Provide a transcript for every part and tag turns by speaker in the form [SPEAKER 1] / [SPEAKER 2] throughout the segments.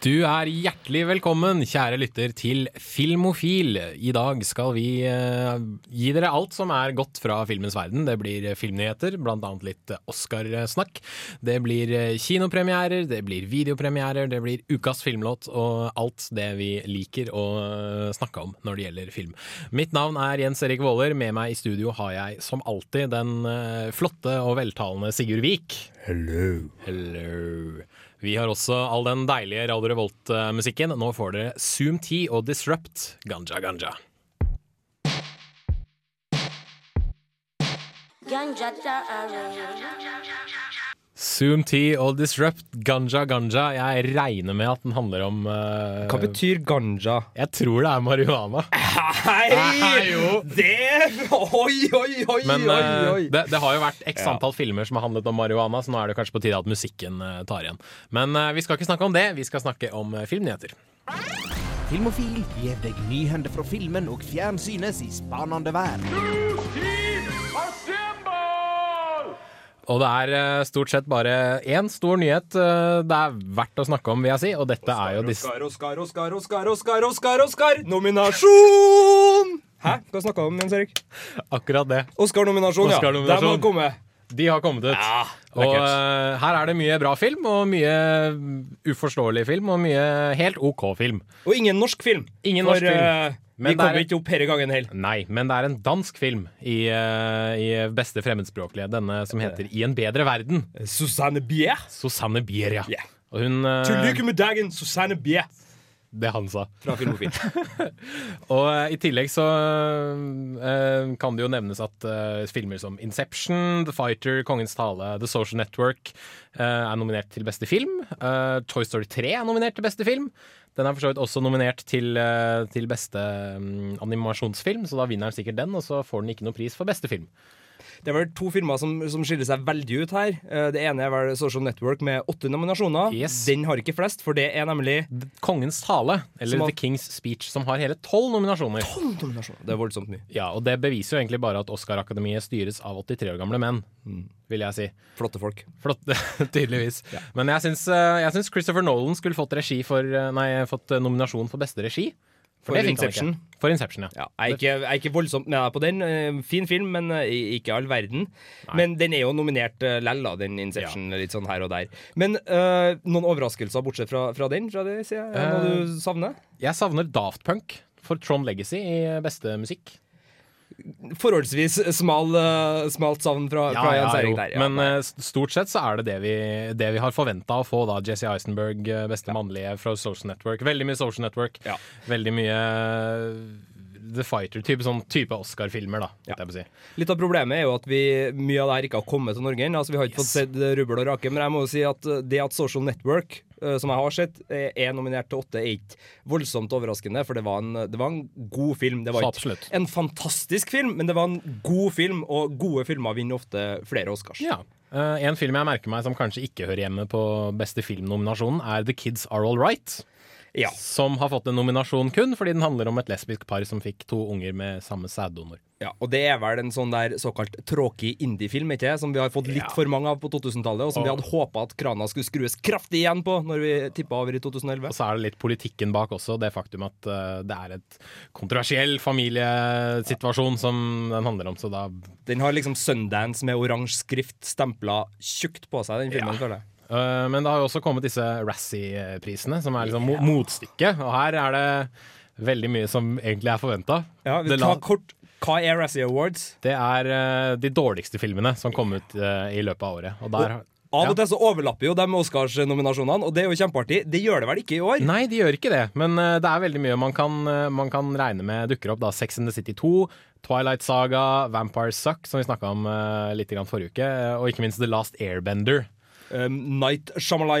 [SPEAKER 1] Du er hjertelig velkommen, kjære lytter, til Filmofil. I dag skal vi eh, gi dere alt som er godt fra filmens verden. Det blir filmnyheter, annet litt Oscar-snakk. Det blir eh, kinopremierer, det blir videopremierer, det blir ukas filmlåt og alt det vi liker å eh, snakke om når det gjelder film. Mitt navn er Jens Erik Våler. Med meg i studio har jeg som alltid den flotte og veltalende Sigurd Vik.
[SPEAKER 2] Hello.
[SPEAKER 1] Hello. Vi har også all den deilige Radio Revolt-musikken. Nå får dere Zoom T og Disrupt Ganja Ganja.
[SPEAKER 3] Ganja darling.
[SPEAKER 1] Zoom T og Disrupt Ganja Ganja. Jeg regner med at den handler om uh,
[SPEAKER 4] Hva betyr ganja?
[SPEAKER 1] Jeg tror det er marihuana.
[SPEAKER 4] Hei!
[SPEAKER 1] Hei
[SPEAKER 4] Det Oi, oi, oi,
[SPEAKER 1] Men
[SPEAKER 4] oi,
[SPEAKER 1] eh,
[SPEAKER 4] oi.
[SPEAKER 1] det, det har jo vært x antall filmer som har handlet om marihuana, så nå er det kanskje på tide at musikken uh, tar igjen. Men vi skal ikke snakke om det, vi skal snakke om filmnyheter.
[SPEAKER 5] Filmofil gir deg nyhender fra filmen og fjernsynets i spanende verden.
[SPEAKER 1] Og det er eh, stort sett bare én stor nyhet eh, det er verdt å snakke om, vil jeg si, og dette er jo disse
[SPEAKER 4] Oscar, Oscar, Oscar, Oscar, Oscar, Oscar, Oscar! Nominasjon! Hæ? Hva snakka du om, Jens Erik?
[SPEAKER 1] Akkurat det.
[SPEAKER 4] Oscar-nominasjon, ja.
[SPEAKER 1] Oscar-nominasjon.
[SPEAKER 4] må har komme.
[SPEAKER 1] De har kommet ut.
[SPEAKER 4] Ja,
[SPEAKER 1] og uh, her er det mye bra film, og mye uforståelig film, og mye helt OK film.
[SPEAKER 4] Og ingen norsk film.
[SPEAKER 1] Ingen
[SPEAKER 4] For
[SPEAKER 1] norsk film. Men
[SPEAKER 4] vi
[SPEAKER 1] er-
[SPEAKER 4] kommer ikke opp denne gangen heller.
[SPEAKER 1] Nei, men det er en dansk film i, eh, i beste fremmedspråklige. Denne som heter I en bedre verden.
[SPEAKER 4] Susanne Bier.
[SPEAKER 1] Susanne Bier, ja.
[SPEAKER 4] Yeah.
[SPEAKER 1] Og hun eh,
[SPEAKER 4] Til lykke med dagen, Susanne Bier.
[SPEAKER 1] Det han sa.
[SPEAKER 4] Fra Filmofil.
[SPEAKER 1] Og eh, i tillegg så uh, kan det jo nevnes at uh, filmer som Inception, The Fighter, Kongens tale, The Social Network uh, er nominert til beste film. Eh, Toy Story 3 er nominert til beste film. Den er for så vidt også nominert til, eh, til beste mm, animasjonsfilm, så da vinner den sikkert den, og så får den ikke noe pris for beste film.
[SPEAKER 4] Det er vel to filmer som, som skiller seg veldig ut her. Eh, Det ene er vel Social Network med åtte nominasjoner.
[SPEAKER 1] Yes.
[SPEAKER 4] Den har ikke flest, for det er nemlig
[SPEAKER 1] Kongens tale, eller
[SPEAKER 4] har-
[SPEAKER 1] The King's Speech, som har hele tolv nominasjoner.
[SPEAKER 4] tolv nominasjoner. Det er voldsomt mye.
[SPEAKER 1] Ja, og det beviser jo egentlig bare at Oscar-akademiet styres av 83 år gamle menn, vil jeg si.
[SPEAKER 4] Flotte folk.
[SPEAKER 1] Flotte, tydeligvis. Men jeg syns, eh, jeg syns Christopher Nolan skulle fått, regi for, eh, nei, fått nominasjon for beste regi.
[SPEAKER 4] For
[SPEAKER 1] for
[SPEAKER 4] Inception?
[SPEAKER 1] For Inception, ja.
[SPEAKER 4] Ja, jeg, er ikke, jeg er ikke voldsomt med deg på den. Eh, Fin film, men eh, ikke all verden. Men den er jo nominert uh, lell, da, den Inception. Litt sånn her og der. Men uh, noen overraskelser bortsett fra, fra den? Fra det, sier jeg. Noe du savner?
[SPEAKER 1] Jeg savner Daft Punk for Tron Legacy i beste musikk.
[SPEAKER 4] Forholdsvis smal, eh, smalt savn fra, fra Jens Eirik der. Ja,
[SPEAKER 1] Men eh, stort sett så er det det vi, det vi har forventa å få, da. Jesse Eisenberg, eh, beste mannlige fra Social Network. Veldig mye Social Network.
[SPEAKER 4] Ja.
[SPEAKER 1] Veldig mye The Fighter-type sånn type Oscar-filmer, da.
[SPEAKER 4] Ja.
[SPEAKER 1] Si.
[SPEAKER 4] Litt av problemet er jo at vi, mye av det her ikke har kommet til Norge ennå. Altså, vi har ikke
[SPEAKER 1] Yes.
[SPEAKER 4] fått sett rubbel og rake. Men jeg må jo si at eh, det at Social Network, eh, som jeg har sett, eh, er nominert til åtte, er ikke voldsomt overraskende. For det var en, det var en god film. Det var ikke
[SPEAKER 1] absolutt.
[SPEAKER 4] en fantastisk film, men det var en god film, og gode filmer vinner ofte flere Oscars.
[SPEAKER 1] Ja. Uh, en film jeg merker meg som kanskje ikke hører hjemme på beste filmnominasjonen, er The Kids Are All Right.
[SPEAKER 4] Ja.
[SPEAKER 1] Som har fått en nominasjon kun fordi den handler om et lesbisk par som fikk to unger med samme sæddonor.
[SPEAKER 4] Ja, og det er vel en sånn der såkalt tråkig indiefilm, ikke Som vi har fått litt
[SPEAKER 1] Ja.
[SPEAKER 4] for mange av på 2000-tallet, og som vi hadde håpa at krana skulle skrues kraftig igjen på når vi tippa over i 2011.
[SPEAKER 1] Og så er det litt politikken bak også, det faktum at uh, det er et kontroversiell familiesituasjon som den handler om, så da
[SPEAKER 4] Den har liksom Sundance med oransje skrift stempla tjukt på seg, den filmen,
[SPEAKER 1] Ja.
[SPEAKER 4] føler jeg.
[SPEAKER 1] Eh, Men det har jo også kommet disse Razzie-prisene, som er liksom yeah. motstykket. Og her er det veldig mye som egentlig er forventa.
[SPEAKER 4] Ja, vi tar kort Hva er Razzie Awards?
[SPEAKER 1] Det er eh, de dårligste filmene som kom ut eh, i løpet av året. Og der
[SPEAKER 4] Av og til så overlapper jo de Oscars-nominasjonene, og det er jo kjempeartig. Det gjør det vel ikke i år?
[SPEAKER 1] Nei, de gjør ikke det, men det er veldig mye man kan, man kan regne med dukker opp. da Sex and the City 2, Twilight Saga, Vampire Suck, som vi snakka om uh, litt grann forrige uke, og ikke minst The Last Airbender.
[SPEAKER 4] Um, Night Shyamalan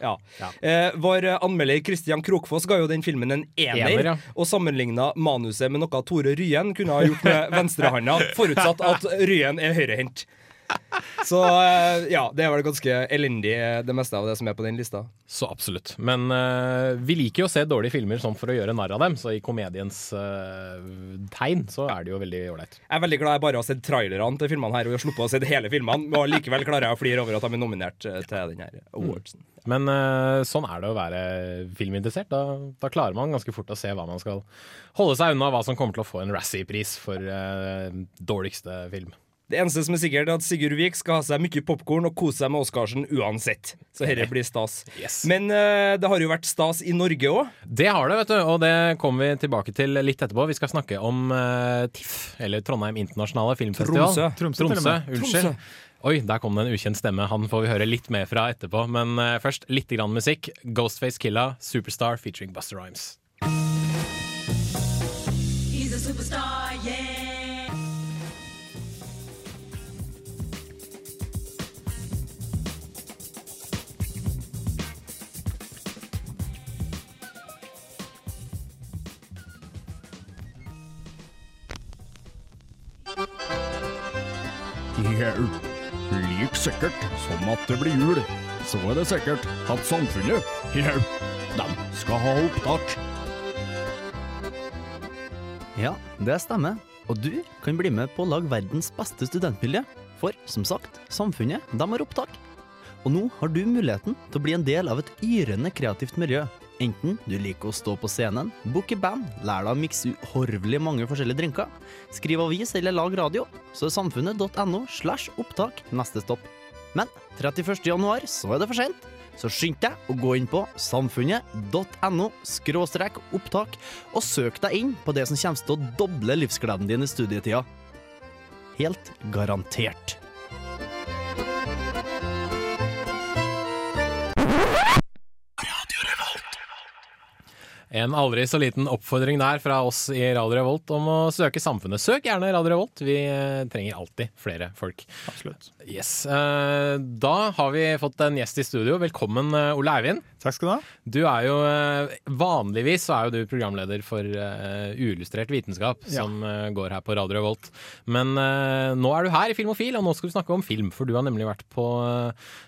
[SPEAKER 4] ja.
[SPEAKER 1] Ja.
[SPEAKER 4] Eh, vår anmelder Christian Krokfoss ga jo den filmen en ener,
[SPEAKER 1] Ener, ja.
[SPEAKER 4] og sammenligna manuset med noe Tore Ryen kunne ha gjort med venstrehanda, forutsatt at Ryen er høyrehendt. Så eh, ja, det er vel ganske elendig, det meste av det som er på den lista.
[SPEAKER 1] Så absolutt. Men uh, vi liker jo å se dårlige filmer sånn for å gjøre narr av dem, så i komediens uh, tegn så er det jo veldig ålreit.
[SPEAKER 4] Jeg er veldig glad jeg bare har sett trailerne til filmene her og har sluppet å se hele filmene. Og likevel klarer jeg å flire over at de er nominert til den her awardsen.
[SPEAKER 1] Men uh, sånn er det å være filminteressert. Da, da klarer man ganske fort å se hva man skal holde seg unna, hva som kommer til å få en Razzie-pris for dårligste film.
[SPEAKER 4] Det eneste som er sikkert, er at Sigurd Vik skal ha seg mye popkorn og kose seg med Oscarsen uansett. Så dette blir stas.
[SPEAKER 1] Yes.
[SPEAKER 4] Men uh, det har jo vært stas i Norge òg.
[SPEAKER 1] Det har det, vet du, og det kommer vi tilbake til litt etterpå. Vi skal snakke om uh, TIFF, eller Trondheim internasjonale filmfestival.
[SPEAKER 4] Tromsø.
[SPEAKER 6] Tromsø, Tromsø
[SPEAKER 1] unnskyld.
[SPEAKER 4] Tromsø.
[SPEAKER 1] Oi, der kom det en ukjent stemme. Han får vi høre litt mer fra etterpå. Men uh, først litt grann musikk. Ghostface Killa, Superstar featuring Buster Rhymes.
[SPEAKER 7] He's a superstar,
[SPEAKER 2] Jau. Like sikkert som at det blir jul, så er det sikkert at samfunnet, jau, de skal ha opptak.
[SPEAKER 8] Ja, det stemmer. Og du kan bli med på å lage verdens beste studentmiljø. For som sagt, samfunnet de har opptak. Og nå har du muligheten til å bli en del av et yrende kreativt miljø. Enten du liker å stå på scenen, booke band, lære deg å mikse uhorvelig mange forskjellige drinker, skrive avis eller lag radio, så er samfunnet.no slash opptak neste stopp. Men 31. januar så er det for sent, så skynd deg å gå inn på samfunnet.no skråstrek opptak og søk deg inn på det som kommer til å doble livsgleden din i studietida. Helt garantert.
[SPEAKER 1] En aldri så liten oppfordring der fra oss i Radio Revolt om å søke samfunnet. Søk gjerne Radio Revolt, vi eh, trenger alltid flere folk.
[SPEAKER 6] Absolutt.
[SPEAKER 1] Yes, eh, Da har vi fått en gjest i studio. Velkommen, eh, Ole Eivind.
[SPEAKER 6] Takk skal du ha.
[SPEAKER 1] Du er jo Vanligvis så er jo du programleder for Uillustrert vitenskap,
[SPEAKER 6] Ja.
[SPEAKER 1] som går her på Radio Revolt. Men nå er du her i Filmofil, og nå skal du snakke om film. For du har nemlig vært på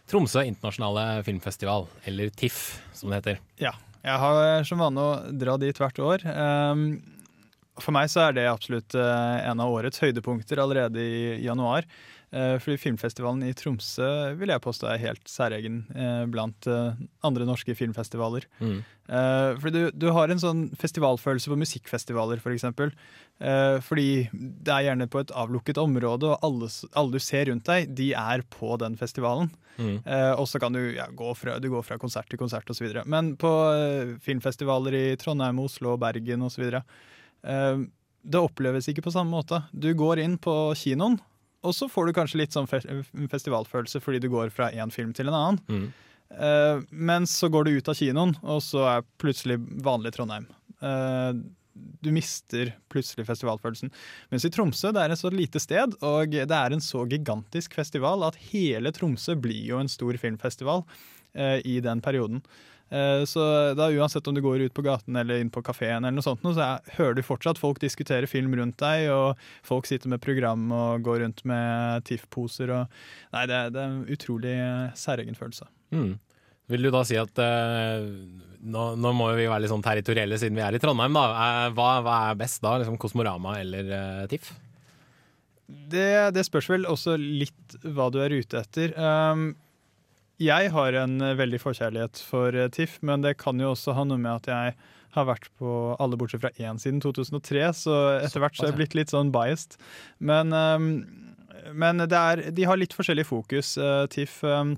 [SPEAKER 1] Tromsø internasjonale filmfestival, eller TIFF, som det heter.
[SPEAKER 6] Ja. Jeg har som vane å dra dit hvert år. Um, for meg så er det absolutt eh, en av årets høydepunkter allerede i januar. Eh, fordi filmfestivalen i Tromsø vil jeg påstå er helt særegen eh, blant eh, andre norske filmfestivaler.
[SPEAKER 1] Mm.
[SPEAKER 6] Eh, fordi du, du har en sånn festivalfølelse på musikkfestivaler, f.eks. Eh, fordi det er gjerne på et avlukket område, og alle, alle du ser rundt deg, de er på den festivalen.
[SPEAKER 1] Mm.
[SPEAKER 6] Eh, og så kan du ja, gå fra, du går fra konsert til konsert osv. Men på eh, filmfestivaler i Trondheim, Oslo, Bergen osv. Uh, det oppleves ikke på samme måte. Du går inn på kinoen, og så får du kanskje litt sånn festivalfølelse fordi du går fra én film til en annen.
[SPEAKER 1] Mm.
[SPEAKER 6] Men så går du ut av kinoen, og så er plutselig vanlig Trondheim. Eh, du mister plutselig festivalfølelsen. Mens i Tromsø det er et så lite sted, og det er en så gigantisk festival at hele Tromsø blir jo en stor filmfestival eh, i den perioden. Eh, så da uansett om du går ut på gaten eller inn på kafeen, eller noe sånt, så er, hører du fortsatt folk diskutere film rundt deg, og folk sitter med program og går rundt med TIFF-poser. og Nei, det, det er en utrolig særegen følelse.
[SPEAKER 1] Mm. Vil du da si at eh, nå, nå må vi være litt sånn territorielle siden vi er i Trondheim, da. Eh, hva, hva er best da? Liksom Kosmorama eller eh, TIFF?
[SPEAKER 6] Det, det spørs vel også litt hva du er ute etter. Um, jeg har en eh, veldig forkjærlighet for eh, TIFF, men det kan jo også ha noe med at jeg har vært på alle bortsett fra én siden 2003, så etter hvert så er jeg blitt litt sånn biased. Men, um, men det er, de har litt forskjellig fokus. Uh, TIFF um,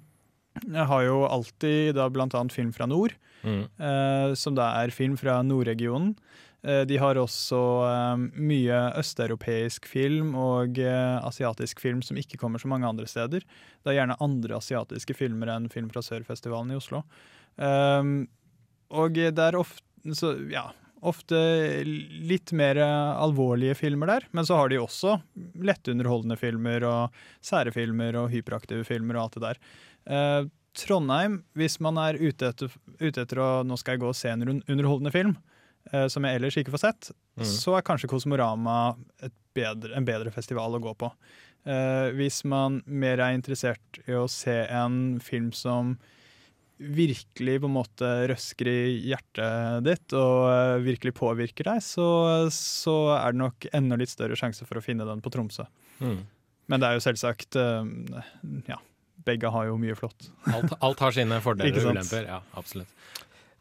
[SPEAKER 6] har jo alltid da annet film fra nord,
[SPEAKER 1] Mm.
[SPEAKER 6] eh, som da er film fra nordregionen. Eh, De har også eh, mye østeuropeisk film og eh, asiatisk film som ikke kommer så mange andre steder. Det er gjerne andre asiatiske filmer enn Film fra Sør-festivalen i Oslo. Um, og det er ofte, så, ja, ofte litt mer eh, alvorlige filmer der, men så har de også lettunderholdende filmer og sære filmer og hyperaktive filmer og alt det der. Eh, Trondheim, hvis man er ute etter, ute etter å nå skal jeg gå og se en underholdende film, eh, som jeg ellers ikke får sett,
[SPEAKER 1] Mm.
[SPEAKER 6] så er kanskje Kosmorama et bedre, en bedre festival å gå på. Eh, hvis man mer er interessert i å se en film som virkelig på en måte røsker i hjertet ditt og eh, virkelig påvirker deg, så, så er det nok enda litt større sjanse for å finne den på Tromsø.
[SPEAKER 1] Mm.
[SPEAKER 6] Men det er jo selvsagt eh, Ja, begge har jo mye flott.
[SPEAKER 1] Alt, alt har sine fordeler og ulemper. Ja, absolutt.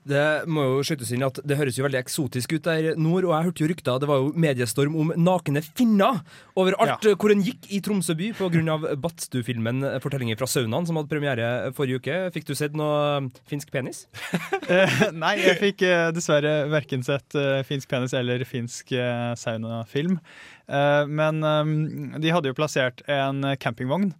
[SPEAKER 4] Det må jo skytes inn at det høres jo veldig eksotisk ut der nord, og jeg hørte jo rykter Det var jo mediestorm om nakne finner overalt
[SPEAKER 6] Ja.
[SPEAKER 4] hvor en gikk i Tromsø by pga. Badstu-filmen 'Fortellinger fra saunaen', som hadde premiere forrige uke. Fikk du sett noe finsk penis?
[SPEAKER 6] Eh, Nei, jeg fikk eh, dessverre verken sett eh, finsk penis eller finsk saunafilm. Eh, Men eh, de hadde jo plassert en campingvogn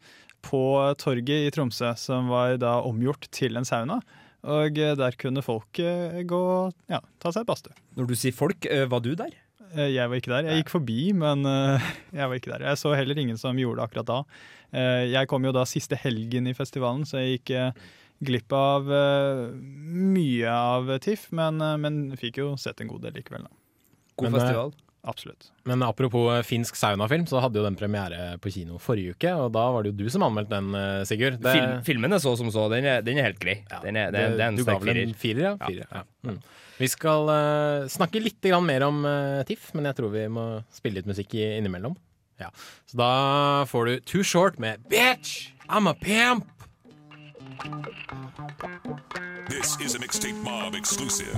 [SPEAKER 6] på torget i Tromsø som var da omgjort til en sauna. Og der kunne folk eh, gå ja, ta seg et badstue.
[SPEAKER 4] Når du sier folk, eh, var du der?
[SPEAKER 6] Eh, Jeg var ikke der. Jeg gikk forbi, men jeg var ikke der. Jeg så heller ingen som gjorde det akkurat da. Eh, Jeg kom jo da siste helgen i festivalen, så jeg gikk glipp av mye av TIFF, men, men fikk jo sett en god del likevel. Da.
[SPEAKER 4] God
[SPEAKER 1] Men,
[SPEAKER 4] festival.
[SPEAKER 6] Absolutt.
[SPEAKER 1] Men apropos eh, finsk saunafilm, så hadde jo den premiere på kino forrige uke. Og da var det jo du som anmeldte den, eh, Sigurd. Det-
[SPEAKER 4] Film, filmen er så som så. Den er, den er helt grei. Den er, den, det den
[SPEAKER 1] du ga vel en firer, ja? Firer, ja. Mm. Vi skal uh, snakke litt grann mer om uh, TIFF, men jeg tror vi må spille litt musikk i, innimellom. Ja. Så da får du Too Short med Bitch, I'm a pimp.
[SPEAKER 9] This is a mixtape mob exclusive.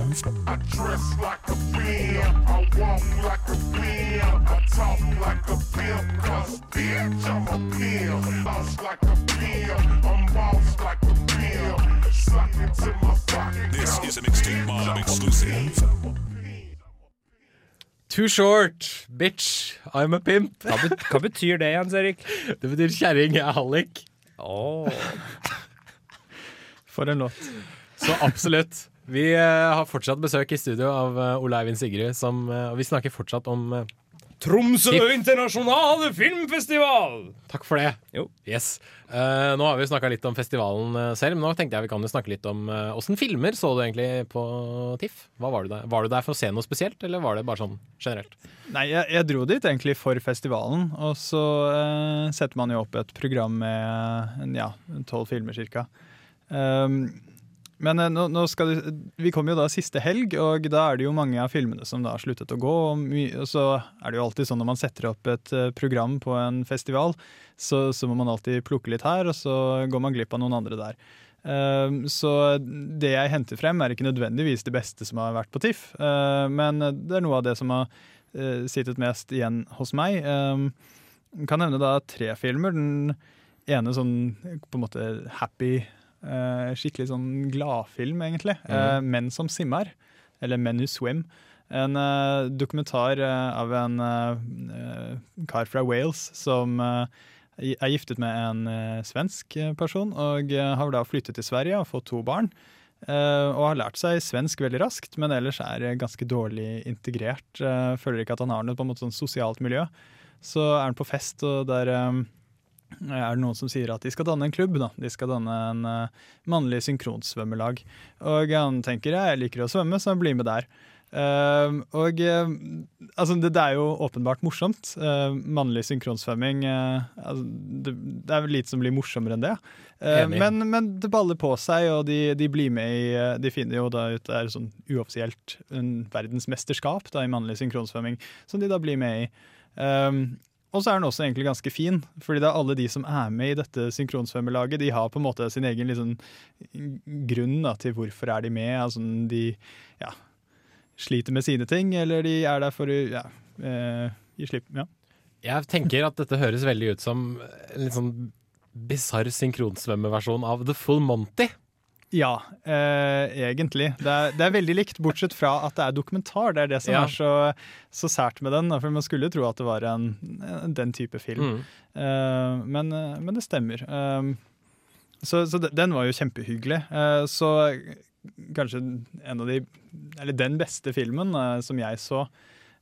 [SPEAKER 10] I dress like a pimp, I walk like a pimp, I talk like a pimp, cause bitch, I'm a pimp. Boss like a pimp, I'm boss like a pimp. Suck into my pocket.
[SPEAKER 9] This is a mixtape mob exclusive.
[SPEAKER 1] Too short, bitch, I'm a pimp.
[SPEAKER 4] Hva, bet, hva betyr det, Jens Erik?
[SPEAKER 1] Det betyr kjerring, jeg er hallik.
[SPEAKER 4] Oh.
[SPEAKER 6] For en låt.
[SPEAKER 1] Så absolutt. Vi eh, har fortsatt besøk i studio av uh, Ole Eivind Sigrud, som, eh, og vi snakker fortsatt om eh,
[SPEAKER 4] Tromsø internasjonale filmfestival!
[SPEAKER 1] Takk for det.
[SPEAKER 4] Jo.
[SPEAKER 1] Yes. Uh, nå har vi snakka litt om festivalen eh, selv, men nå tenkte jeg vi kan jo snakke litt om uh, åssen filmer så du egentlig på TIFF? Hva Var du der Var du der for å se noe spesielt, eller var det bare sånn generelt?
[SPEAKER 6] Nei, jeg, jeg dro dit egentlig for festivalen, og så uh, setter man jo opp et program med en, ja, tolv filmer cirka. Um, men eh, nå, nå skal du, vi kommer jo da siste helg, og da er det jo mange av filmene som da har sluttet å gå. Og, my, og så er det jo alltid sånn når man setter opp et eh, program på en festival, så, så må man alltid plukke litt her, og så går man glipp av noen andre der. Um, så det jeg henter frem, er ikke nødvendigvis det beste som har vært på TIFF, uh, men det er noe av det som har sittet mest igjen hos meg. Jeg kan nevne da tre filmer. Den ene sånn på en måte happy, skikkelig sånn gladfilm, egentlig. Uh, 'Menn som simmer', eller 'Men who swim'. En uh, dokumentar av en kar fra Wales som er giftet med en svensk person, og har da flyttet til Sverige og fått to barn. Uh, og har lært seg svensk veldig raskt, men ellers er ganske dårlig integrert. Uh, føler ikke at han har noe på en måte sånn sosialt miljø. Så er han på fest, og der um, er det noen som sier at de skal danne en klubb. da. De skal danne en uh, mannlig synkronsvømmelag. Og han tenker ja, jeg liker å svømme, så bli med der. Uh, og uh, altså det, det er jo åpenbart morsomt. Uh, mannlig synkronsvømming uh, altså, det, det er vel lite som blir morsommere enn det. Uh, men, men det baller på seg, og de, de blir med i De finner jo da ut det er sånn uoffisielt en verdensmesterskap da, i mannlig synkronsvømming, som de da blir med i. Um, og så er den også egentlig ganske fin, fordi det er alle de som er med i dette synkronsvømmelaget, de har på en måte sin egen liksom, grunn da, til hvorfor er de med. Altså, de ja, sliter med sine ting, eller de er der for å ja, eh, gi slipp. Ja.
[SPEAKER 1] Jeg tenker at dette høres veldig ut som en litt sånn bisarr synkronsvømmeversjon av The Full Monty.
[SPEAKER 6] Ja, eh, egentlig. Det er, det er veldig likt, bortsett fra at det er dokumentar. Det er det som
[SPEAKER 1] Ja.
[SPEAKER 6] er så, så sært med den. For man skulle tro at det var en, en- den type film.
[SPEAKER 1] Mm.
[SPEAKER 6] Eh, men, eh, men det stemmer. Eh, så så den var jo kjempehyggelig. Eh, så kanskje en av de Eller den beste filmen eh, som jeg så,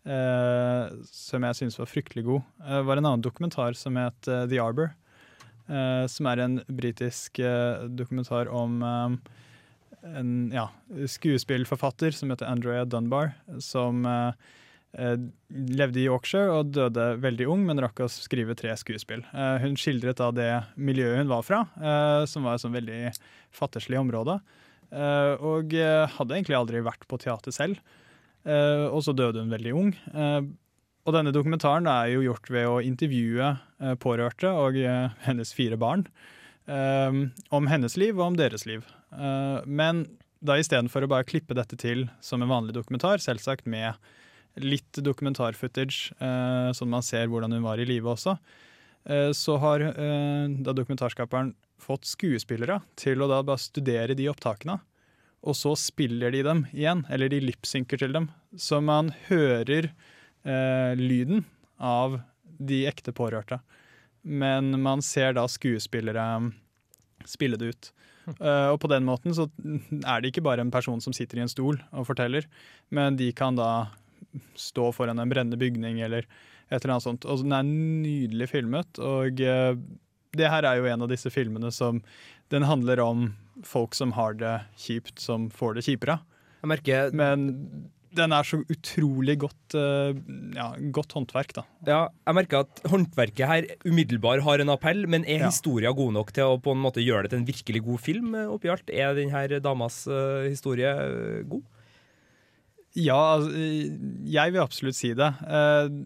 [SPEAKER 6] eh, som jeg syns var fryktelig god, eh, var en annen dokumentar som het eh, The Arbor. Eh, som er en britisk eh, dokumentar om eh, en ja, skuespillforfatter som heter Andrea Dunbar, som levde i Yorkshire og døde veldig ung, men rakk å skrive tre skuespill. Hun skildret da det miljøet hun var fra, som var et sånn veldig fattigslig område. Og hadde egentlig aldri vært på teater selv. Og så døde hun veldig ung. Og denne dokumentaren er jo gjort ved å intervjue eh, pårørte og eh, hennes fire barn eh, om hennes liv og om deres liv. Men da istedenfor å bare klippe dette til som en vanlig dokumentar, selvsagt med litt dokumentarfootage, sånn man ser hvordan hun var i live også, så har da dokumentarskaperen fått skuespillere til å da bare studere de opptakene. Og så spiller de dem igjen, eller de lipsynker til dem. Så man hører eh, lyden av de ekte pårørte. Men man ser da skuespillere spille det ut. Eh, og på den måten så er det ikke bare en person som sitter i en stol og forteller, men de kan da stå foran en brennende bygning eller et eller annet sånt. Og den er nydelig filmet, og eh, det her er jo en av disse filmene som Den handler om folk som har det kjipt, som får det kjipere.
[SPEAKER 4] Jeg merker
[SPEAKER 6] Men den er så utrolig godt, eh, ja, godt håndverk, da.
[SPEAKER 4] Ja, jeg merker at håndverket her umiddelbar har en appell, men er
[SPEAKER 6] Ja.
[SPEAKER 4] historien god nok til å på en måte gjøre det til en virkelig god film eh, oppi alt? Er denne damas eh, historie god?
[SPEAKER 6] Ja, altså, jeg vil absolutt si det.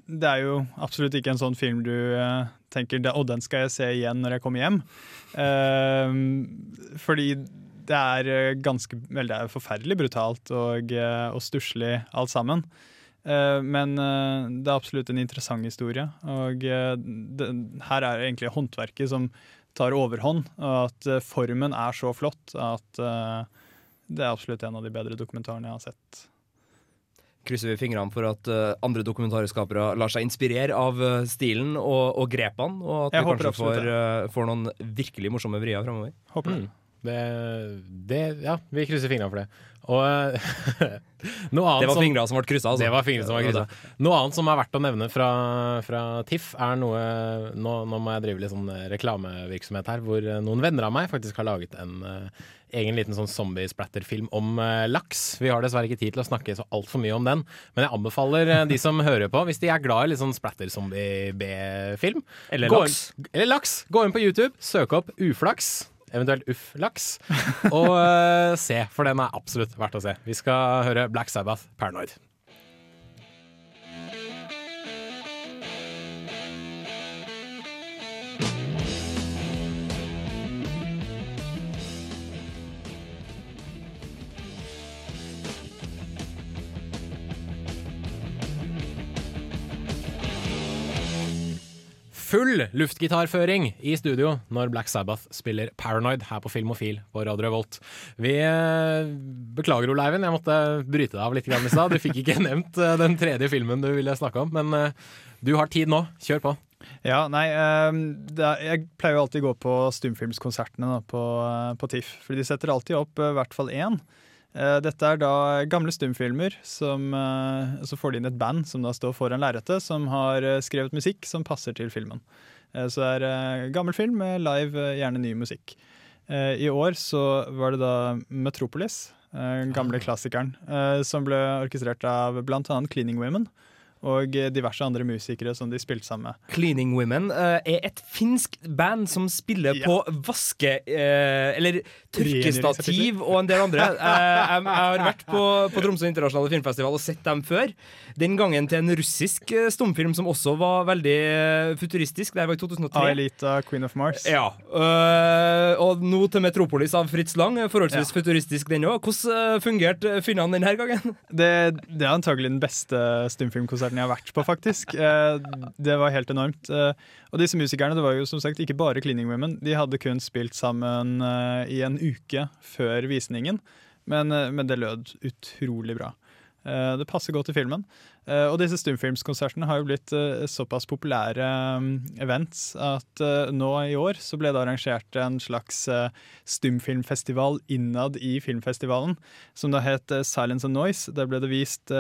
[SPEAKER 6] Det er jo absolutt ikke en sånn film du tenker å, den skal jeg se igjen når jeg kommer hjem. Fordi det er eh, ganske Vel, det er forferdelig brutalt og, eh, og stusslig alt sammen. Eh, Men det er absolutt en interessant historie. Og det, her er egentlig håndverket som tar overhånd, og at formen er så flott at det er absolutt en av de bedre dokumentarene jeg har sett.
[SPEAKER 4] Krysser vi fingrene for at andre dokumentarskapere lar seg inspirere av stilen og, og grepene, og at
[SPEAKER 6] Jeg
[SPEAKER 4] vi kanskje får, får noen virkelig morsomme vrier framover?
[SPEAKER 6] Håper
[SPEAKER 1] Mm. Det, det Ja, vi krysser fingrene for det. Og noe annet
[SPEAKER 4] Det var fingra som ble kryssa, altså.
[SPEAKER 1] Det var fingrene som
[SPEAKER 4] Ja,
[SPEAKER 1] kryssa. Noe annet som er verdt å nevne fra, fra TIFF, er noe nå, nå må jeg drive litt sånn reklamevirksomhet her, hvor eh, noen venner av meg faktisk har laget en eh, egen liten sånn zombie-splatter-film om eh, laks. Vi har dessverre ikke tid til å snakke så altfor mye om den, men jeg anbefaler eh, de som hører på, hvis de er glad i litt sånn splatter-zombie-B-film
[SPEAKER 4] Eller laks.
[SPEAKER 1] Inn, eller laks. Gå inn på YouTube, søk opp uflaks. Eventuelt uff-laks. Og uh, se, for den er absolutt verdt å se. Vi skal høre Black Sabbath, 'Paranoid'. Full luftgitarføring i studio når Black Sabbath spiller Paranoid her på Filmofil på Radio Revolt. Vi eh, beklager, Oleiven, jeg måtte bryte deg av litt i stad. Du fikk ikke nevnt eh, den tredje filmen du ville snakke om, men eh, du har tid nå. Kjør på.
[SPEAKER 6] Ja, nei, jeg pleier jo alltid å gå på stumfilmskonsertene på, på TIFF, for de setter alltid opp i hvert fall én. Eh, Dette er da gamle stumfilmer, som, eh, så får de inn et band som da står foran lerretet, som har eh, skrevet musikk som passer til filmen. Så det er gammel film med live, gjerne ny musikk. I år så var det da Metropolis, eh, gamle klassikeren, eh, som ble orkestrert av annet Cleaning Women og diverse andre musikere som de spilte sammen med.
[SPEAKER 4] Cleaning Women uh, er et finsk band som spiller
[SPEAKER 6] Ja.
[SPEAKER 4] på vaske... Uh, eller tørkestativ og en del andre. Uh, jeg, jeg har vært på, på Tromsø internasjonale filmfestival og sett dem før. Den gangen til en russisk stumfilm som også var veldig futuristisk. Det var i 2003.
[SPEAKER 6] Aelita, Queen of Mars.
[SPEAKER 4] Ja. og nå til Metropolis av Fritz Lang. Forholdsvis
[SPEAKER 6] Ja.
[SPEAKER 4] futuristisk, den òg. Hvordan fungerte finnene denne gangen?
[SPEAKER 6] Det, det er antagelig den beste stumfilmkonserten jeg har vært på, faktisk. Eh, Det var helt enormt. Eh, Og disse musikerne det var jo som sagt ikke bare Cleaning Women. De hadde kun spilt sammen eh, i en uke før visningen, men, men det lød utrolig bra. Eh, Det passer godt til filmen. Eh, Og disse stumfilmskonsertene har jo blitt eh, såpass populære mm, events at nå i år så ble det arrangert en slags stumfilmfestival innad i filmfestivalen, som da het Silence and Noise. Der ble det vist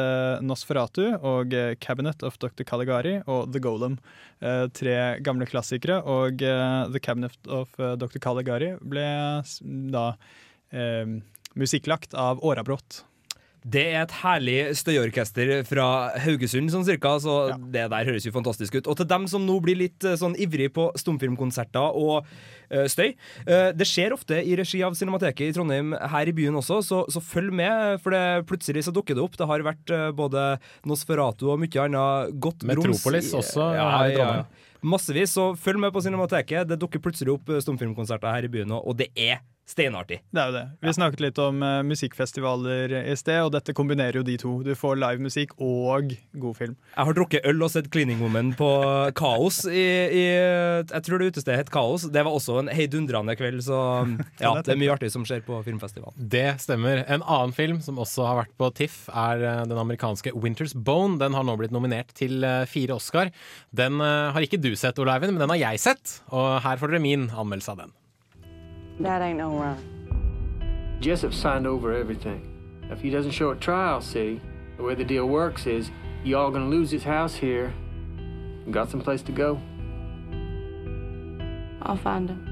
[SPEAKER 6] Nosferatu og Cabinet of Dr. Caligari og The Golem. Tre gamle klassikere, og The Cabinet of Dr. Caligari ble da eh, musikklagt av Årabrott.
[SPEAKER 4] Det er et herlig støyorkester fra Haugesund, sånn cirka, så det der høres jo fantastisk ut. Og til dem som nå blir litt eh, sånn ivrig på stumfilmkonserter og uh, støy Uh, Det skjer ofte i regi av Cinemateket i Trondheim her i byen også, så, så følg med, for det, plutselig så dukker det opp. Det har vært uh, både Nosferatu og mye annet godt brums.
[SPEAKER 1] Metropolis også her i Trondheim.
[SPEAKER 4] Massevis, så følg med på Cinemateket. Det dukker plutselig opp stumfilmkonserter her i byen og det er steinartig.
[SPEAKER 6] Det er jo det. Vi snakket litt om uh, musikkfestivaler i sted, og dette kombinerer jo de to. Du får live musikk og god film.
[SPEAKER 4] Jeg har drukket øl og sett Cleaning Woman på Kaos i, i Jeg tror det utestedet het Kaos. Det var også en heidundrende kveld, så ja, det er mye artig som skjer på filmfestivalen.
[SPEAKER 1] Det stemmer. En annen film som også har vært på TIFF, er eh, den amerikanske Winter's Bone. Den har nå blitt nominert til eh, fire Oscar. Den uh, har ikke du sett, Olaivin, men den har jeg sett. Og her får dere min anmeldelse av den.
[SPEAKER 11] That ain't no run.
[SPEAKER 12] Jessup signed over everything. If he doesn't show at trial, see, the way the deal works is you all gonna lose his house here. Got some place to go.
[SPEAKER 11] I'll find him.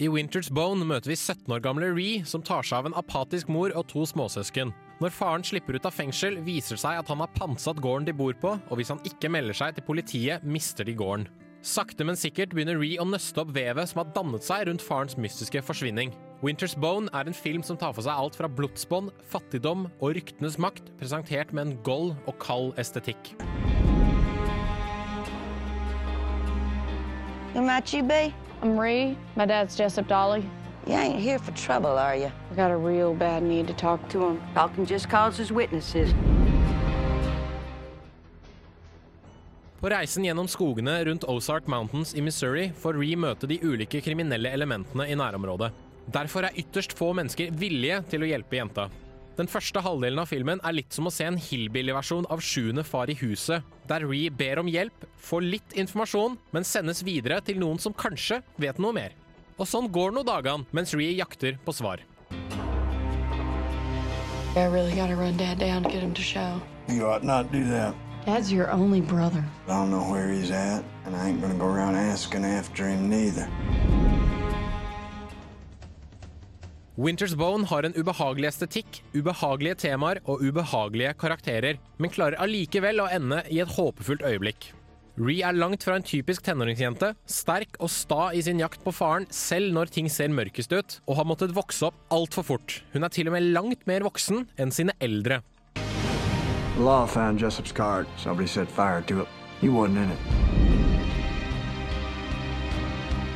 [SPEAKER 1] I Winter's Bone møter vi 17 år gamle Ree, som tar seg av en apatisk mor og to småsøsken. Når faren slipper ut av fengsel, viser det seg at han har pantsatt gården de bor på, og hvis han ikke melder seg til politiet, mister de gården. Sakte, men sikkert begynner Ree å nøste opp vevet som har dannet seg rundt farens mystiske forsvinning. Winter's Bone er en film som tar for seg alt fra blodsbånd, fattigdom og ryktenes makt, presentert med en gold og kald estetikk.
[SPEAKER 3] Who might you be?
[SPEAKER 11] I'm Ree. My dad's Jessup Dolly.
[SPEAKER 3] You ain't here for trouble, are you?
[SPEAKER 11] I got a real bad need to talk to him.
[SPEAKER 3] Talking just causes witnesses.
[SPEAKER 1] På reisen gjennom skogene rundt Ozark Mountains i Missouri får Ree møte de ulike kriminelle elementene i nærområdet. Derfor er ytterst få mennesker villige til å hjelpe jenta. Den første halvdelen av filmen er litt som å se en hillbilly-versjon av Sjuende far i huset, der Ree ber om hjelp, får litt informasjon, men sendes videre til noen som kanskje vet noe mer. Og sånn går nå dagene mens Ree jakter på svar.
[SPEAKER 11] I really gotta run Dad down to get him to show.
[SPEAKER 13] You ought not do that.
[SPEAKER 11] Dad's your only brother.
[SPEAKER 13] I don't know where he's at, and I ain't gonna go around asking after him neither.
[SPEAKER 1] Winter's Bone har en ubehagelig estetikk, ubehagelige temaer og ubehagelige karakterer, men klarer allikevel å ende i et håpefullt øyeblikk. Ree er langt fra en typisk tenåringsjente, sterk og sta i sin jakt på faren selv når ting ser mørkest ut, og har måttet vokse opp altfor fort. Hun er til og med langt mer voksen enn sine eldre.
[SPEAKER 13] The law found Jessup's card. Somebody set fire to it. He wasn't in it.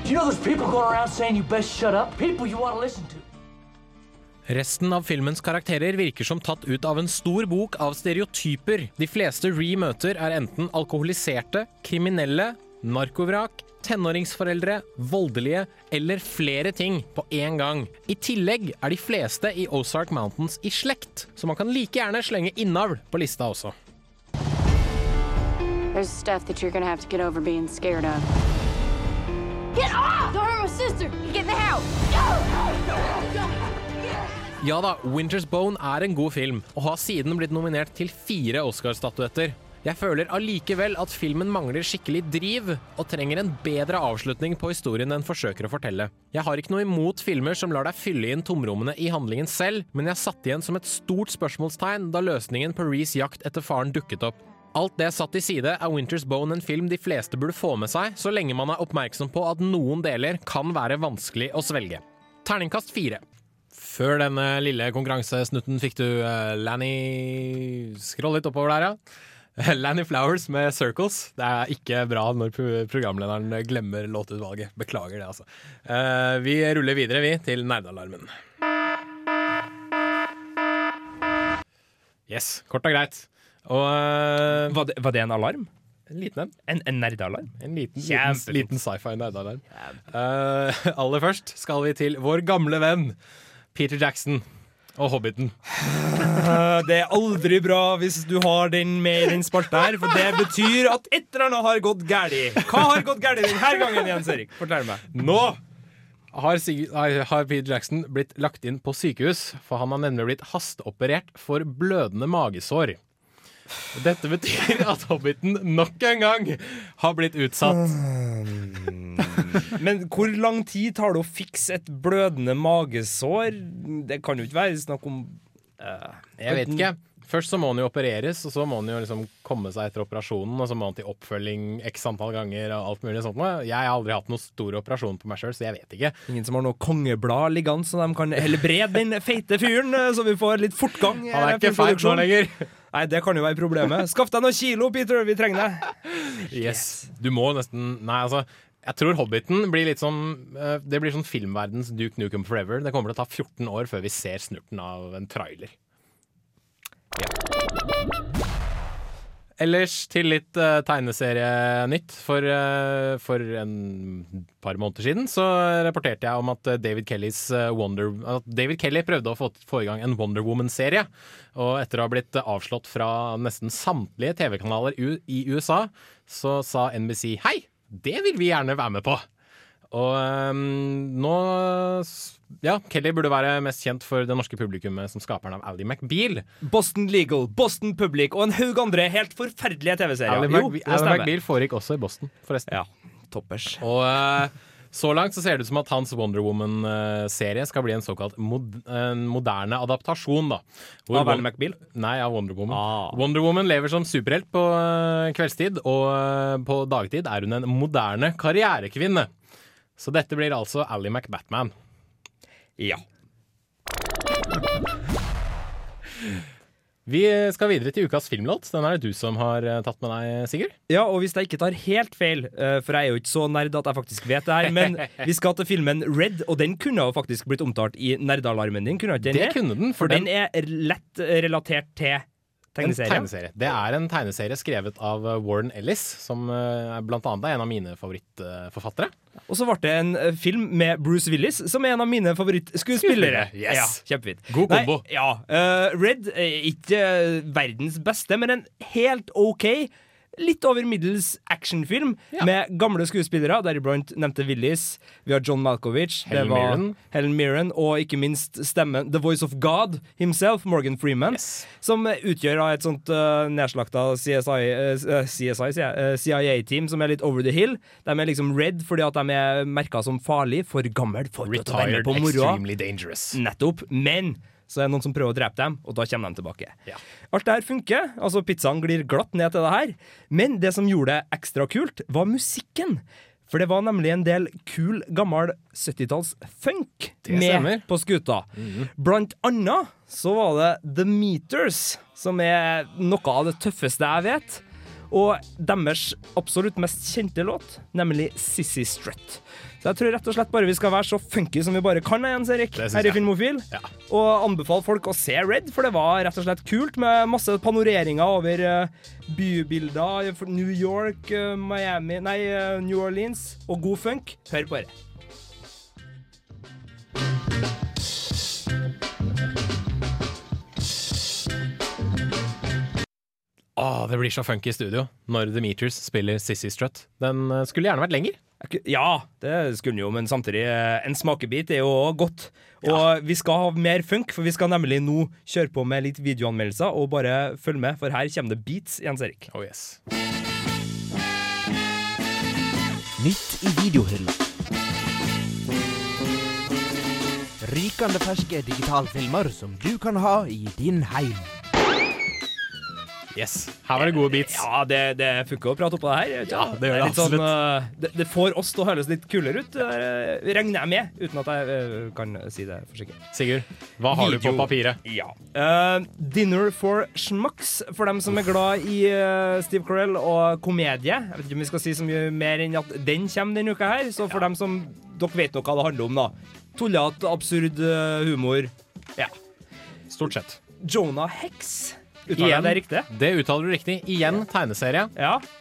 [SPEAKER 14] Do you know there's people going around saying you best shut up? People you want to listen to.
[SPEAKER 1] Resten av filmens karakterer virker som tatt ut av en stor bok av stereotyper. De fleste Ree møter er enten alkoholiserte, kriminelle, narkovrak, tenåringsforeldre, voldelige eller flere ting på én gang. I tillegg er de fleste i Ozark Mountains i slekt, så man kan like gjerne slenge innavl på lista også.
[SPEAKER 11] There's stuff that you're gonna have to get over being scared of.
[SPEAKER 15] Get off! Don't hurt my sister! Get in the house!
[SPEAKER 1] Ja da, Winter's Bone er en god film, og har siden blitt nominert til fire Oscar-statuetter. Jeg føler allikevel at filmen mangler skikkelig driv, og trenger en bedre avslutning på historien den forsøker å fortelle. Jeg har ikke noe imot filmer som lar deg fylle inn tomrommene i handlingen selv, men jeg satt igjen som et stort spørsmålstegn da løsningen på Rees jakt etter faren dukket opp. Alt det satt til side er Winter's Bone en film de fleste burde få med seg, så lenge man er oppmerksom på at noen deler kan være vanskelig å svelge. Terningkast fire. Før denne lille konkurransesnutten fikk du uh, Lanny Skroll litt oppover der, ja. Lanny Flowers med 'Circles'. Det er ikke bra når programlederen glemmer låtutvalget. Beklager det, altså. Eh, vi ruller videre, vi, til nerdealarmen. Yes, kort og greit. Og eh,
[SPEAKER 4] var, det, var det en alarm?
[SPEAKER 1] En liten en.
[SPEAKER 4] En, en nerdealarm?
[SPEAKER 1] En liten, liten, liten sci-fi nerdealarm. Uh, aller først skal vi til vår gamle venn Peter Jackson og Hobbiten.
[SPEAKER 4] Eh, Det er aldri bra hvis du har den med i den spalta her, for det betyr at et eller annet har gått galt. Hva har gått galt denne gangen, Jens Erik? Fortell meg.
[SPEAKER 1] Nå har, Sig har har Peter Jackson blitt lagt inn på sykehus, for han har nemlig blitt hasteoperert for blødende magesår. Dette betyr at Hobbiten nok en gang har blitt utsatt.
[SPEAKER 4] Men hvor lang tid tar det å fikse et blødende magesår? Det kan jo ikke være snakk om uh,
[SPEAKER 1] Jeg vet ikke. Først så må han jo opereres, og så må han jo liksom komme seg etter operasjonen, og så må han til oppfølging x antall ganger og alt mulig sånt. Jeg har aldri hatt noen stor operasjon på meg sjøl, så jeg vet ikke.
[SPEAKER 4] Ingen som har noe kongeblad liggende, så de kan helbrede den feite fyren, eh, så vi får litt fortgang.
[SPEAKER 1] Han er ikke feit nå lenger.
[SPEAKER 4] Nei, det kan jo være problemet. Skaff deg noen kilo, Peter, vi trenger deg.
[SPEAKER 1] Yes. Du må nesten Nei, altså. Jeg tror Hobbiten blir litt sånn eh, Det blir sånn filmverdens Duke Nukem Forever. Det kommer til å ta 14 år før vi ser snurten av en trailer. Ellers til litt uh, tegneserienytt. For, uh, for en par måneder siden så rapporterte jeg om at David Kellys uh, Wonder At David Kelly prøvde å få, få i gang en Wonder Woman-serie. Og etter å ha blitt avslått fra nesten samtlige TV-kanaler i USA, så sa NBC hei, det vil vi gjerne være med på. Og um, nå Ja, Kelly burde være mest kjent for det norske publikummet som skaperen av Ally McBeal.
[SPEAKER 4] Boston Legal, Boston Public og en haug andre helt forferdelige TV-serier.
[SPEAKER 1] Ally McBeal foregikk også i Boston, forresten.
[SPEAKER 4] Ja, toppers.
[SPEAKER 1] Og eh, så langt så ser det ut som at hans Wonder Woman-serie skal bli en såkalt mod en moderne adaptasjon. da. Hvor
[SPEAKER 4] Av
[SPEAKER 1] Won-
[SPEAKER 4] McBeal?
[SPEAKER 1] Nei, av Wonder Woman.
[SPEAKER 4] Ah.
[SPEAKER 1] Wonder Woman lever som superhelt på eh, kveldstid, og eh, på dagtid er hun en moderne karrierekvinne. Så dette blir altså Ally McBatman.
[SPEAKER 4] Ja.
[SPEAKER 1] Vi skal videre til ukas filmlåt. Den er det du som har eh, tatt med deg, Sigurd.
[SPEAKER 4] Ja, og hvis jeg ikke tar helt feil, eh, for jeg er jo ikke så nerd at jeg faktisk vet det her, men vi skal til filmen Red, og den kunne jo faktisk blitt omtalt i nerdealarmen din, kunne ikke den?
[SPEAKER 1] Det kunne den,
[SPEAKER 4] For,
[SPEAKER 1] for
[SPEAKER 4] den er lett relatert til
[SPEAKER 1] En tegneserie. Det er en tegneserie skrevet av eh, Warren Ellis, som eh, blant annet er en av mine favorittforfattere.
[SPEAKER 4] Og så ble det en eh, film med Bruce Willis, som er en av mine favorittskuespillere.
[SPEAKER 1] Skuespillere, yes.
[SPEAKER 4] Ja.
[SPEAKER 1] God kombo.
[SPEAKER 4] Nei, ja, Red er ikke verdens beste, men en helt OK, litt over middels actionfilm med gamle skuespillere, deriblant nevnte Willis. Vi har John Malkovich, det
[SPEAKER 1] Helen
[SPEAKER 4] var
[SPEAKER 1] Mirren.
[SPEAKER 4] Helen Mirren, og ikke minst stemmen The Voice of God himself, Morgan Freeman, som utgjør et sånt uh, nedslakta CSI, uh, CSI uh, eh, CIA-team som er litt over the hill. De er liksom red fordi at de er merka som farlig, for gammel, for Retired, å være med på moroa. Nettopp. Men så er det noen som prøver å drepe dem, og da kommer de tilbake. Alt det her funker. altså Pizzaen glir glatt ned til det her. Men det som gjorde det ekstra kult, var musikken. For det var nemlig en del kul, gammel 70-talls funk med
[SPEAKER 1] stemmer.
[SPEAKER 4] på skuta. Blant annet så var det The Meters, som er noe av det tøffeste jeg vet. Og deres absolutt mest kjente låt, nemlig Sissy Strut. Så jeg tror rett og slett bare vi skal være så funky som vi bare kan, Jens Erik, her i
[SPEAKER 1] Filmofil.
[SPEAKER 4] Filmofil. Og anbefale folk å se Red, for det var rett og slett kult med masse panoreringer over eh, bybilder. New York, eh, Miami Nei, eh, New Orleans. Og god funk. Hør på det.
[SPEAKER 1] Åh, det blir så funky i studio når The Meters spiller Sissy Strut. Den skulle gjerne vært lenger.
[SPEAKER 4] Ja, det skulle den jo, men samtidig, eh, en smakebit er jo godt. Og vi skal ha mer funk, for vi skal nemlig nå kjøre på med litt videoanmeldelser, og bare følg med, for her kommer det beats, Jens Erik.
[SPEAKER 1] Oh yes.
[SPEAKER 5] Nytt i videohylla. Rykende ferske digitalfilmer som du kan ha i din heim.
[SPEAKER 1] Yes. Her var det gode beats.
[SPEAKER 4] Ja, det, det funker å prate oppå det her.
[SPEAKER 1] Ja, det gjør det
[SPEAKER 4] litt sånn, eh, det, det får oss til å høres litt kulere ut, eh, regner jeg med, uten at jeg eh, kan si det for sikkert.
[SPEAKER 1] Sigurd, hva har du på papiret?
[SPEAKER 4] Ja. Dinner for schmucks, for dem som er glad i Steve Carell og komedie. Jeg vet ikke om vi skal si så mye mer enn at den kommer denne uka her. Så for dem som Dere vet nok hva det handler om, da. Tullete, absurd humor. Ja.
[SPEAKER 1] Stort sett.
[SPEAKER 4] Jonah Hex. Uttaler jeg det riktig?
[SPEAKER 1] Det uttaler du riktig. Igjen tegneserie.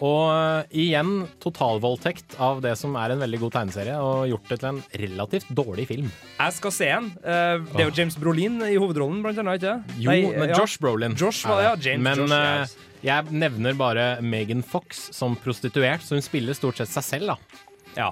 [SPEAKER 1] Og uh, igjen totalvoldtekt av det som er en veldig god tegneserie, og gjort det til en relativt dårlig film.
[SPEAKER 4] Jeg skal se den. Eh, det er jo James Brolin i hovedrollen, blant annet, ikke
[SPEAKER 1] Jo,
[SPEAKER 4] Nei,
[SPEAKER 1] men
[SPEAKER 4] ja.
[SPEAKER 1] Josh Brolin.
[SPEAKER 4] Josh var ja.
[SPEAKER 1] er.
[SPEAKER 4] James
[SPEAKER 1] Men
[SPEAKER 4] Josh, ja.
[SPEAKER 1] uh, jeg nevner bare Megan Fox som prostituert, så hun spiller stort sett seg selv, da.
[SPEAKER 4] Ja.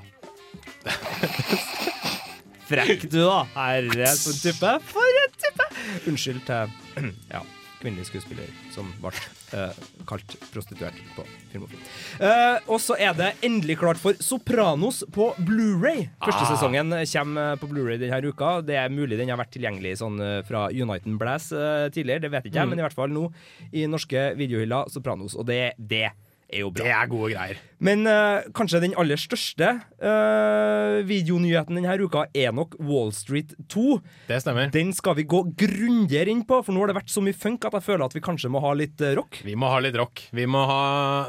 [SPEAKER 4] Frekk du, da. Herre, for en type. For en type! Unnskyld til Ja. Kvinnelig skuespiller som ble eh, kalt prostituert på Filmofil. Eh, og så er det endelig klart for Sopranos på Blu-ray. Første
[SPEAKER 1] Ah.
[SPEAKER 4] sesongen kommer på Blu-ray denne uka. Det er mulig den har vært tilgjengelig sånn eh, fra Uniten Blass eh, tidligere, det vet ikke jeg,
[SPEAKER 1] Mm.
[SPEAKER 4] men i hvert fall nå i norske videohyller Sopranos. Og det, det er jo bra.
[SPEAKER 1] Det er gode greier.
[SPEAKER 4] Men uh, kanskje den aller største uh, videonyheten denne uka er nok Wall Street 2.
[SPEAKER 1] Det stemmer.
[SPEAKER 4] Den skal vi gå grundigere inn på, for nå har det vært så mye funk at jeg føler at vi kanskje må ha litt eh, rock.
[SPEAKER 1] Vi må ha litt rock. Vi må ha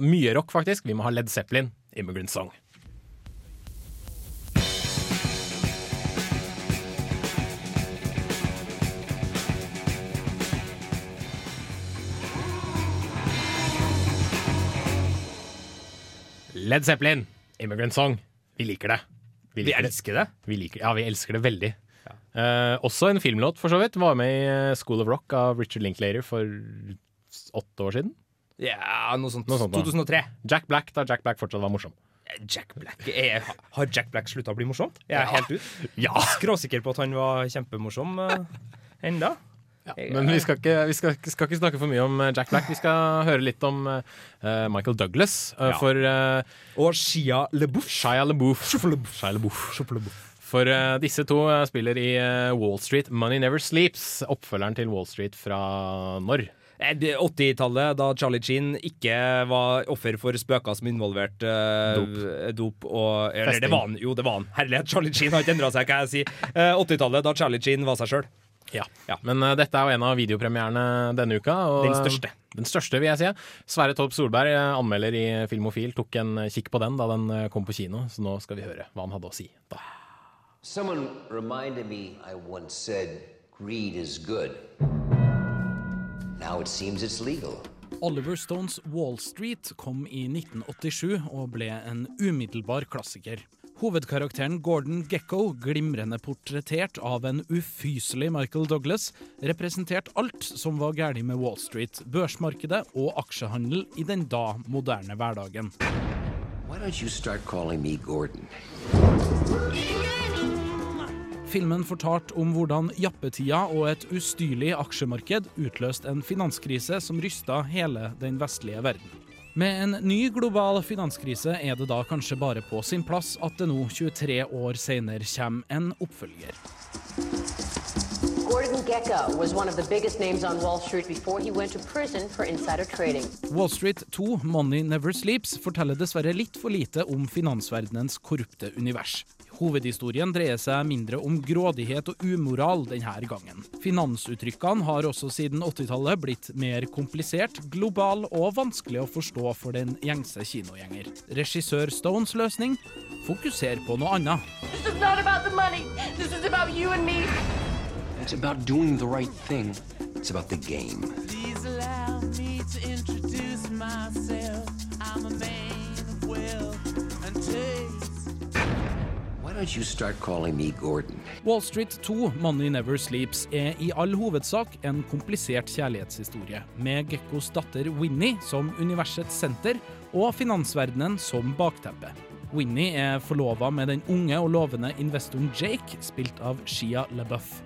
[SPEAKER 1] mye rock, faktisk. Vi må ha Led Zeppelin, Immigrant Song. Led Zeppelin, Immigrant Song. Vi liker det.
[SPEAKER 4] Vi elsker det.
[SPEAKER 1] Vi liker, ja, vi elsker det veldig. Eh, også en filmlåt, for så vidt. Var med i eh, School of Rock av Richard Linklater for åtte år siden.
[SPEAKER 4] Ja, noe sånt.
[SPEAKER 1] Noe sånt da.
[SPEAKER 4] 2003.
[SPEAKER 1] Jack Black, da Jack Black fortsatt var morsom.
[SPEAKER 4] Jack Black er, Har Jack Black slutta å bli morsom? Jeg er
[SPEAKER 1] Ja.
[SPEAKER 4] helt ut.
[SPEAKER 1] Ja.
[SPEAKER 4] Skråsikker på at han var kjempemorsom uh, enda.
[SPEAKER 1] Men vi skal ikke, vi skal, skal ikke snakke for mye om eh, Jack Black. Vi skal høre litt om uh, Michael Douglas. Uh,
[SPEAKER 4] Ja.
[SPEAKER 1] For uh,
[SPEAKER 4] Og Shia LeBouf.
[SPEAKER 1] Shia LeBouf. Shia LeBouf. For disse to spiller i Wall Street Money Never Sleeps, oppfølgeren til Wall Street fra når?
[SPEAKER 4] Eh, 80-tallet, da Charlie Sheen ikke var offer for spøker som involverte uh, dop. og Eller det var han. Jo, det var han. Herlighet, Charlie Sheen har ikke endra seg, hva jeg sier. Uh, 80-tallet, da Charlie Sheen var seg sjøl.
[SPEAKER 1] Ja. Men uh, dette er jo en av videopremierene denne uka. Og,
[SPEAKER 4] Den største.
[SPEAKER 1] Den største, vil jeg si. Sverre Torp Solberg, eh, anmelder i Filmofil, tok en eh, kikk på den da den kom på kino, så nå skal vi høre hva han hadde å si. Da.
[SPEAKER 16] Someone reminded me I once said greed is good. Now it seems it's legal.
[SPEAKER 17] Oliver Stones Wall Street kom i 1987 og ble en umiddelbar klassiker. Hovedkarakteren Gordon Gekko, glimrende portrettert av en ufyselig Michael Douglas, representerte alt som var galt med Wall Street, børsmarkedet og aksjehandel i den da moderne hverdagen. Filmen fortalte om hvordan jappetida og et ustyrlig aksjemarked utløste en finanskrise som rysta hele den vestlige verden. Med en ny global finanskrise er det da kanskje bare på sin plass at det nå, 23 år senere, kommer en oppfølger.
[SPEAKER 18] Gordon Gecko was one of the biggest names on Wall Street before he went to prison for insider trading.
[SPEAKER 17] Wall Street 2 Money Never Sleeps forteller dessverre litt for lite om finansverdenens korrupte univers. Hovedhistorien dreier seg mindre om grådighet og umoral denne gangen. Finansuttrykkene har også siden 80-tallet blitt mer komplisert, global og vanskelig å forstå for den gjengse kinogjenger. Regissør Stones løsning fokuserer på noe annet.
[SPEAKER 15] This is not about the money. This is about you and me.
[SPEAKER 16] It's about doing the right thing. It's about the game.
[SPEAKER 19] Please allow me to introduce myself.
[SPEAKER 17] Wall Street 2 Money Never Sleeps er i all hovedsak en komplisert kjærlighetshistorie, med Gekkos datter Winnie som universets senter og finansverdenen som bakteppe. Winnie er forlova med den unge og lovende investoren Jake, spilt av Shia LaBeouf.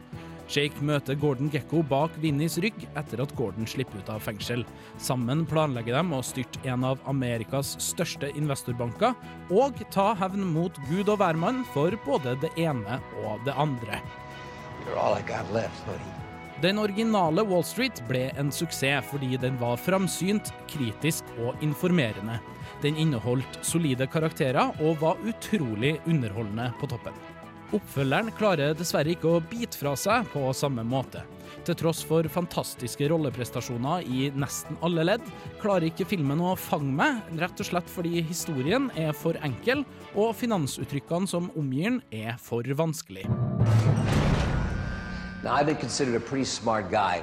[SPEAKER 17] Jake møter Gordon Gekko bak Vinnies rygg etter at Gordon slipper ut av fengsel. Sammen planlegger de å styrte en av Amerikas største investorbanker og ta hevn mot gud og hvermann for både det ene og det andre.
[SPEAKER 16] Left.
[SPEAKER 17] Den originale Wall Street ble en suksess fordi den var framsynt, kritisk og informerende. Den inneholdt solide karakterer og var utrolig underholdende på toppen. Oppfølgeren klarer dessverre ikke å bite fra seg på samme måte. Til tross for fantastiske rolleprestasjoner i nesten alle ledd, klarer ikke filmen å fange meg, rett og slett fordi historien er for enkel, og finansuttrykkene som omgir den, er for vanskelig.
[SPEAKER 16] Now, I've been considered a pretty smart guy.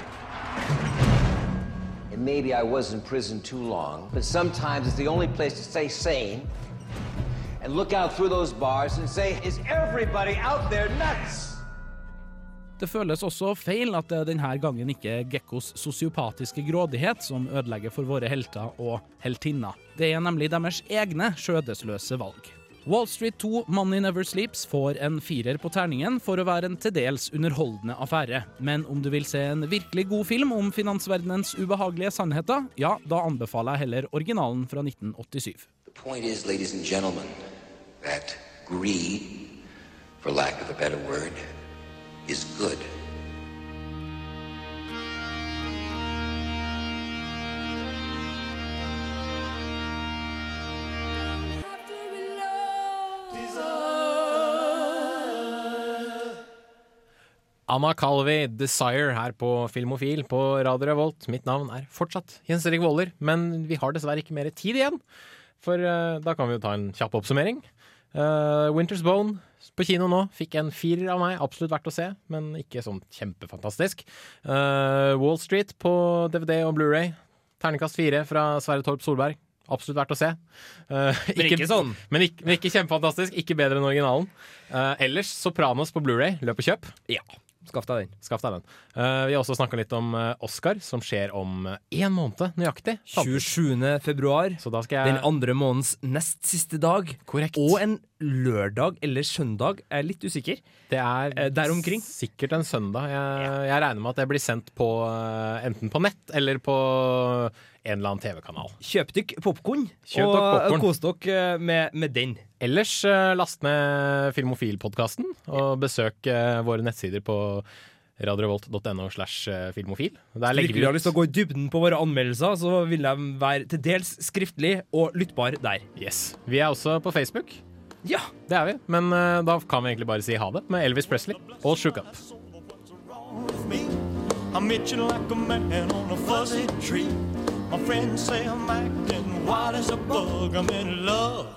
[SPEAKER 16] And maybe I was in prison too long, but sometimes it's the only place to stay sane and look out through those bars and say, is everybody out there nuts?
[SPEAKER 17] Det føles også feil at det denne gangen ikke er Gekkos sosiopatiske grådighet som ødelegger for våre helter og heltinner. Det er nemlig deres egne skjødesløse valg. Wall Street 2 Money Never Sleeps får en firer på terningen for å være en til dels underholdende affære. Men om du vil se en virkelig god film om finansverdenens ubehagelige sannheter, ja, da anbefaler jeg heller originalen fra 1987.
[SPEAKER 16] The point is, ladies and gentlemen, that greed, for lack of a better word, is good.
[SPEAKER 1] Anna Calvi, 'Desire' her på Filmofil på Radio Revolt. Mitt navn er fortsatt Jens Erik Våler, men vi har dessverre ikke mer tid igjen. For eh, da kan vi jo ta en kjapp oppsummering. Eh, Winter's Bone på kino nå fikk en firer av meg. Absolutt verdt å se, men ikke sånn kjempefantastisk. Uh, Wall Street på DVD og Blu-ray. Ternekast fire fra Sverre Torp Solberg. Absolutt verdt å se. Eh,
[SPEAKER 4] Men ikke sånn.
[SPEAKER 1] Men ikke, men ikke kjempefantastisk. Ikke bedre enn originalen. Ellers Sopranos på Blu-ray. Løp og kjøp.
[SPEAKER 4] Ja. Skaff deg den.
[SPEAKER 1] Skaff deg den. Uh, vi har også snakka litt om eh, Oscar, som skjer om én måned nøyaktig.
[SPEAKER 4] 27. februar.
[SPEAKER 1] Så da skal jeg
[SPEAKER 4] Den andre månedens nest siste dag.
[SPEAKER 1] Korrekt.
[SPEAKER 4] Og en lørdag eller søndag. Jeg er litt usikker.
[SPEAKER 1] Det er
[SPEAKER 4] Eh, der omkring.
[SPEAKER 1] sikkert en søndag. Jeg, jeg regner med at det blir sendt på eh, enten på nett eller på en eller annen TV-kanal.
[SPEAKER 4] Kjøp dykk popkorn, og
[SPEAKER 1] popcorn.
[SPEAKER 4] kos dere eh, med, med den.
[SPEAKER 1] Ellers eh, last ned Filmofil-podkasten, og besøk eh, våre nettsider på radiorevolt.no slash eh, filmofil. Der legger vi
[SPEAKER 4] har lyst til å gå i dybden på våre anmeldelser, så vil de være til dels skriftlig og lyttbar der.
[SPEAKER 1] Yes. Vi er også på Facebook.
[SPEAKER 4] Ja.
[SPEAKER 1] Det er vi. Men uh, da kan vi egentlig bare si ha det med Elvis Presley og Shook Up.
[SPEAKER 10] I'm itching like a man on a fuzzy tree. My friends say I'm acting wild as a bug. I'm in love